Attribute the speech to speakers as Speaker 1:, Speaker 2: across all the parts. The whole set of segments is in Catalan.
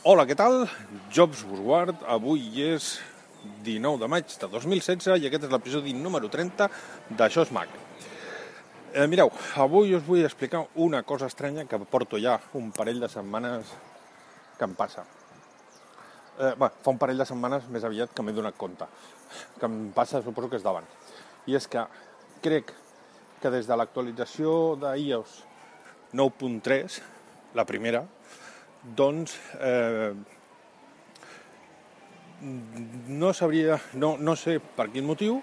Speaker 1: Hola, què tal? Jobs Busguard, avui és 19 de maig de 2016 i aquest és l'episodi número 30 d'Això és Mac. Eh, mireu, avui us vull explicar una cosa estranya que porto ja un parell de setmanes que em passa. Eh, bé, fa un parell de setmanes més aviat que m'he donat compte. Que em passa, suposo que és davant. I és que crec que des de l'actualització d'iOS 9.3, la primera, doncs eh, no sabria, no, no sé per quin motiu,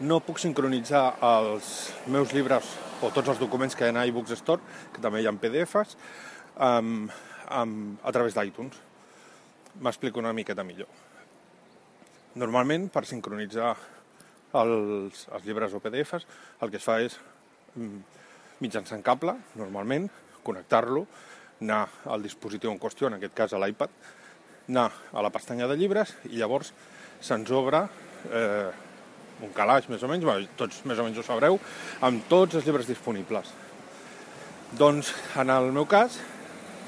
Speaker 1: no puc sincronitzar els meus llibres o tots els documents que hi ha en iBooks Store, que també hi ha PDFs, amb, amb, a través d'iTunes. M'explico una miqueta millor. Normalment, per sincronitzar els, els llibres o PDFs, el que es fa és, mm, mitjançant cable, normalment, connectar-lo, anar al dispositiu en qüestió, en aquest cas a l'iPad, anar a la pestanya de llibres i llavors se'ns obre eh, un calaix més o menys, bé, tots més o menys ho sabreu, amb tots els llibres disponibles. Doncs, en el meu cas,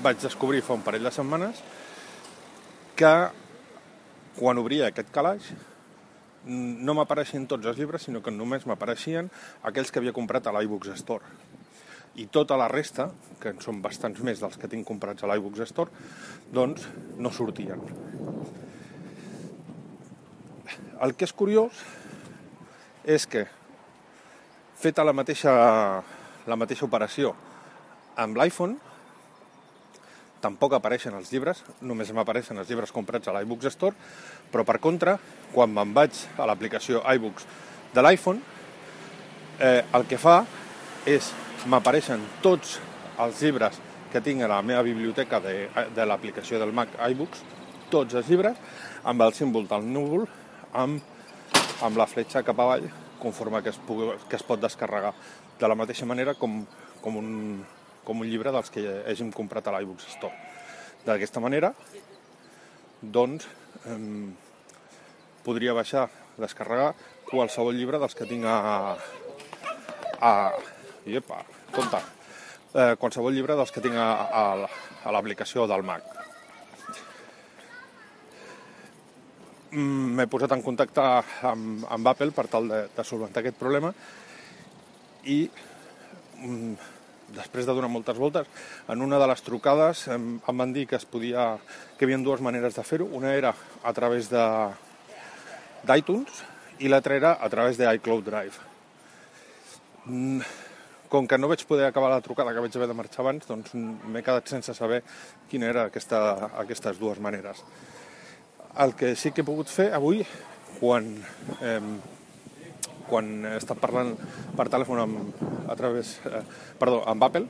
Speaker 1: vaig descobrir fa un parell de setmanes que quan obria aquest calaix no m'apareixien tots els llibres, sinó que només m'apareixien aquells que havia comprat a l'iBooks Store. I tota la resta, que en són bastants més dels que tinc comprats a l'iBooks Store, doncs no sortien. El que és curiós és que, feta la mateixa, la mateixa operació amb l'iPhone, tampoc apareixen els llibres, només m'apareixen els llibres comprats a l'iBooks Store, però per contra, quan me'n vaig a l'aplicació iBooks de l'iPhone, eh, el que fa és m'apareixen tots els llibres que tinc a la meva biblioteca de, de l'aplicació del Mac iBooks, tots els llibres, amb el símbol del núvol, amb, amb la fletxa cap avall, conforme que es, pugui, que es pot descarregar. De la mateixa manera com, com, un, com un llibre dels que hàgim comprat a l'iBooks Store. D'aquesta manera, doncs, eh, podria baixar, descarregar qualsevol llibre dels que tinc a... a Iepa, compte. Eh, qualsevol llibre dels que tinc a, a, a l'aplicació del Mac. M'he posat en contacte amb, amb Apple per tal de, de solventar aquest problema i mm, després de donar moltes voltes, en una de les trucades em, em van dir que es podia, que hi havia dues maneres de fer-ho. Una era a través de d'iTunes i l'altra era a través de iCloud Drive. Mm, com que no vaig poder acabar la trucada, que vaig haver de marxar abans, doncs m'he quedat sense saber quina era aquesta, aquestes dues maneres. El que sí que he pogut fer avui, quan, eh, quan he estat parlant per telèfon amb, a través, eh, perdó, amb Apple,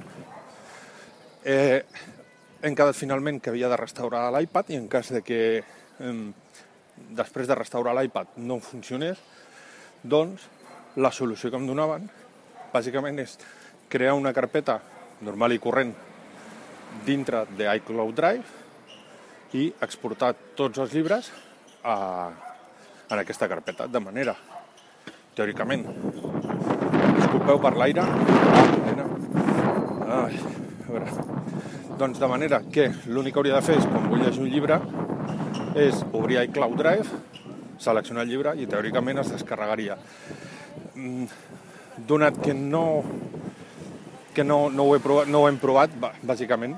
Speaker 1: eh, hem quedat finalment que havia de restaurar l'iPad i en cas de que eh, després de restaurar l'iPad no funcionés, doncs la solució que em donaven bàsicament és crear una carpeta normal i corrent dintre de iCloud Drive i exportar tots els llibres a, en aquesta carpeta, de manera, teòricament, disculpeu per l'aire, Ai, a veure. doncs de manera que l'únic que hauria de fer és, quan vull llegir un llibre, és obrir iCloud Drive, seleccionar el llibre i teòricament es descarregaria. Mm, donat que no que no, no, ho he provat, no ho hem provat, bàsicament,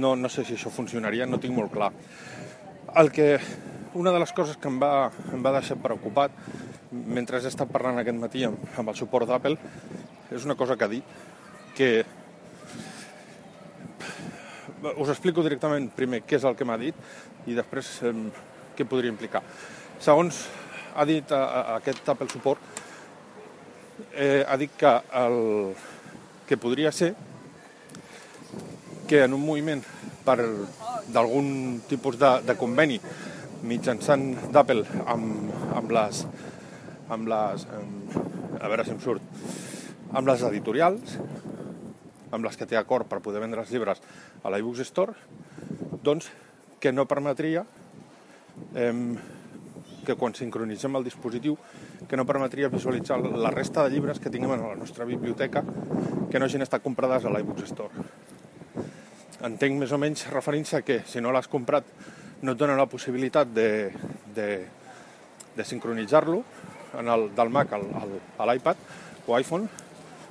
Speaker 1: no, no sé si això funcionaria, no tinc molt clar. El que, una de les coses que em va, em va deixar preocupat mentre he estat parlant aquest matí amb, amb el suport d'Apple és una cosa que ha dit que us explico directament primer què és el que m'ha dit i després eh, què podria implicar. Segons ha dit a, a, aquest Apple Support, eh, ha dit que, el, que podria ser que en un moviment per d'algun tipus de, de conveni mitjançant d'Apple amb, amb les amb les amb, a veure si em surt amb les editorials amb les que té acord per poder vendre els llibres a l'iBooks Store doncs que no permetria eh, que quan sincronitzem el dispositiu que no permetria visualitzar la resta de llibres que tinguem a la nostra biblioteca que no hagin estat comprades a l'iBooks Store. entenc més o menys referint-se que si no l'has comprat no et dona la possibilitat de, de, de sincronitzar-lo del Mac al, al, a l'iPad o iPhone,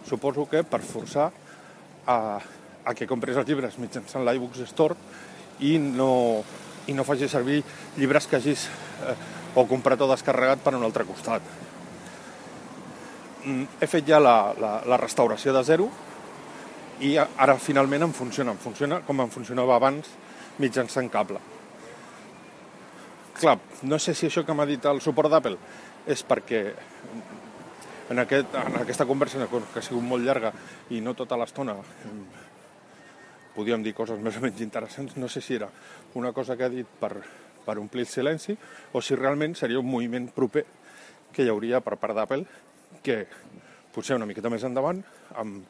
Speaker 1: suposo que per forçar a, a que compres els llibres mitjançant l'iBooks Store i no, i no facis servir llibres que hagis eh, o comprat o descarregat per un altre costat. Mm, he fet ja la, la, la restauració de zero i ara finalment em funciona. Em funciona com em funcionava abans mitjançant cable. Clar, no sé si això que m'ha dit el suport d'Apple és perquè en, aquest, en aquesta conversa que ha sigut molt llarga i no tota l'estona podíem dir coses més o menys interessants, no sé si era una cosa que ha dit per, per omplir el silenci o si realment seria un moviment proper que hi hauria per part d'Apple que potser una miqueta més endavant amb,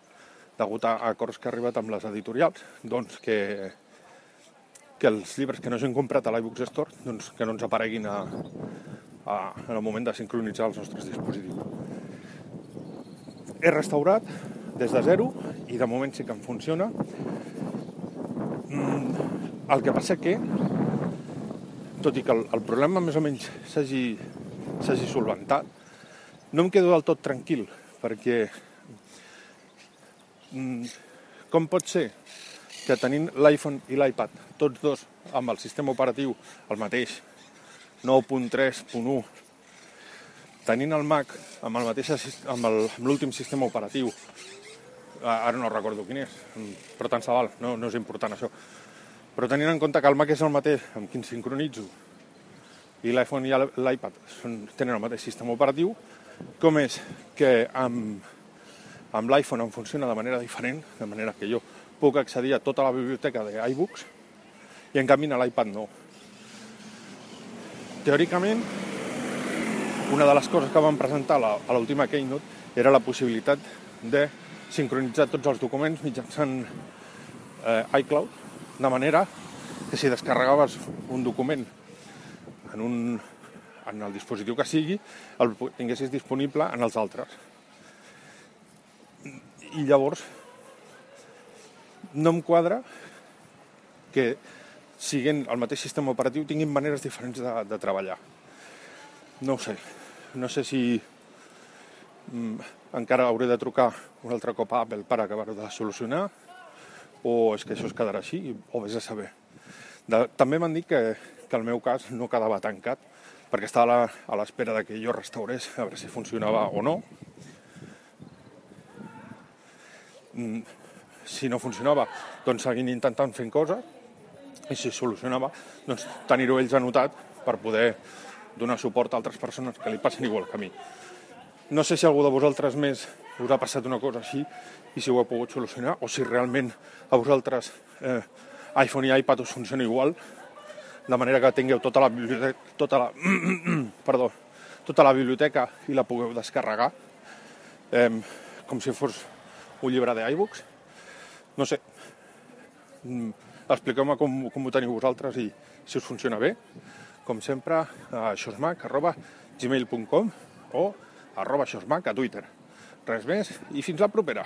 Speaker 1: degut a acords que ha arribat amb les editorials, doncs que, que els llibres que no s'han comprat a l'iBooks Store doncs que no ens apareguin a, a, en el moment de sincronitzar els nostres dispositius. He restaurat des de zero i de moment sí que em funciona. Mm, el que passa que, tot i que el, el problema més o menys s'hagi solventat, no em quedo del tot tranquil, perquè Mm, com pot ser que tenint l'iPhone i l'iPad, tots dos amb el sistema operatiu el mateix, 9.3.1, tenint el Mac amb el mateix amb l'últim sistema operatiu, ara no recordo quin és, però tant se val, no, no és important això, però tenint en compte que el Mac és el mateix amb quin sincronitzo i l'iPhone i l'iPad tenen el mateix sistema operatiu, com és que amb amb l'iPhone em funciona de manera diferent, de manera que jo puc accedir a tota la biblioteca d'iBooks i en canvi a l'iPad no. Teòricament, una de les coses que vam presentar a l'última Keynote era la possibilitat de sincronitzar tots els documents mitjançant eh, iCloud, de manera que si descarregaves un document en, un, en el dispositiu que sigui, el tinguessis disponible en els altres i llavors no em quadra que siguent el mateix sistema operatiu tinguin maneres diferents de, de treballar. No ho sé. No sé si mm, encara hauré de trucar un altre cop a Apple per acabar-ho de solucionar o és que això es quedarà així o vés a saber. De, també m'han dit que, que el meu cas no quedava tancat perquè estava a l'espera de que jo restaurés a veure si funcionava o no Mm, si no funcionava, doncs seguint intentant fent coses, i si solucionava, doncs tenir-ho ells anotat per poder donar suport a altres persones que li passen igual que a mi. No sé si algú de vosaltres més us ha passat una cosa així i si ho heu pogut solucionar o si realment a vosaltres eh, iPhone i iPad us funciona igual, de manera que tingueu tota la biblioteca, tota la, perdó, tota la biblioteca i la pugueu descarregar eh, com si fos un llibre d'iBooks. No sé, mm, expliqueu-me com, com ho teniu vosaltres i si us funciona bé. Com sempre, a xosmac, arroba gmail.com o arroba xosmac a Twitter. Res més i fins la propera.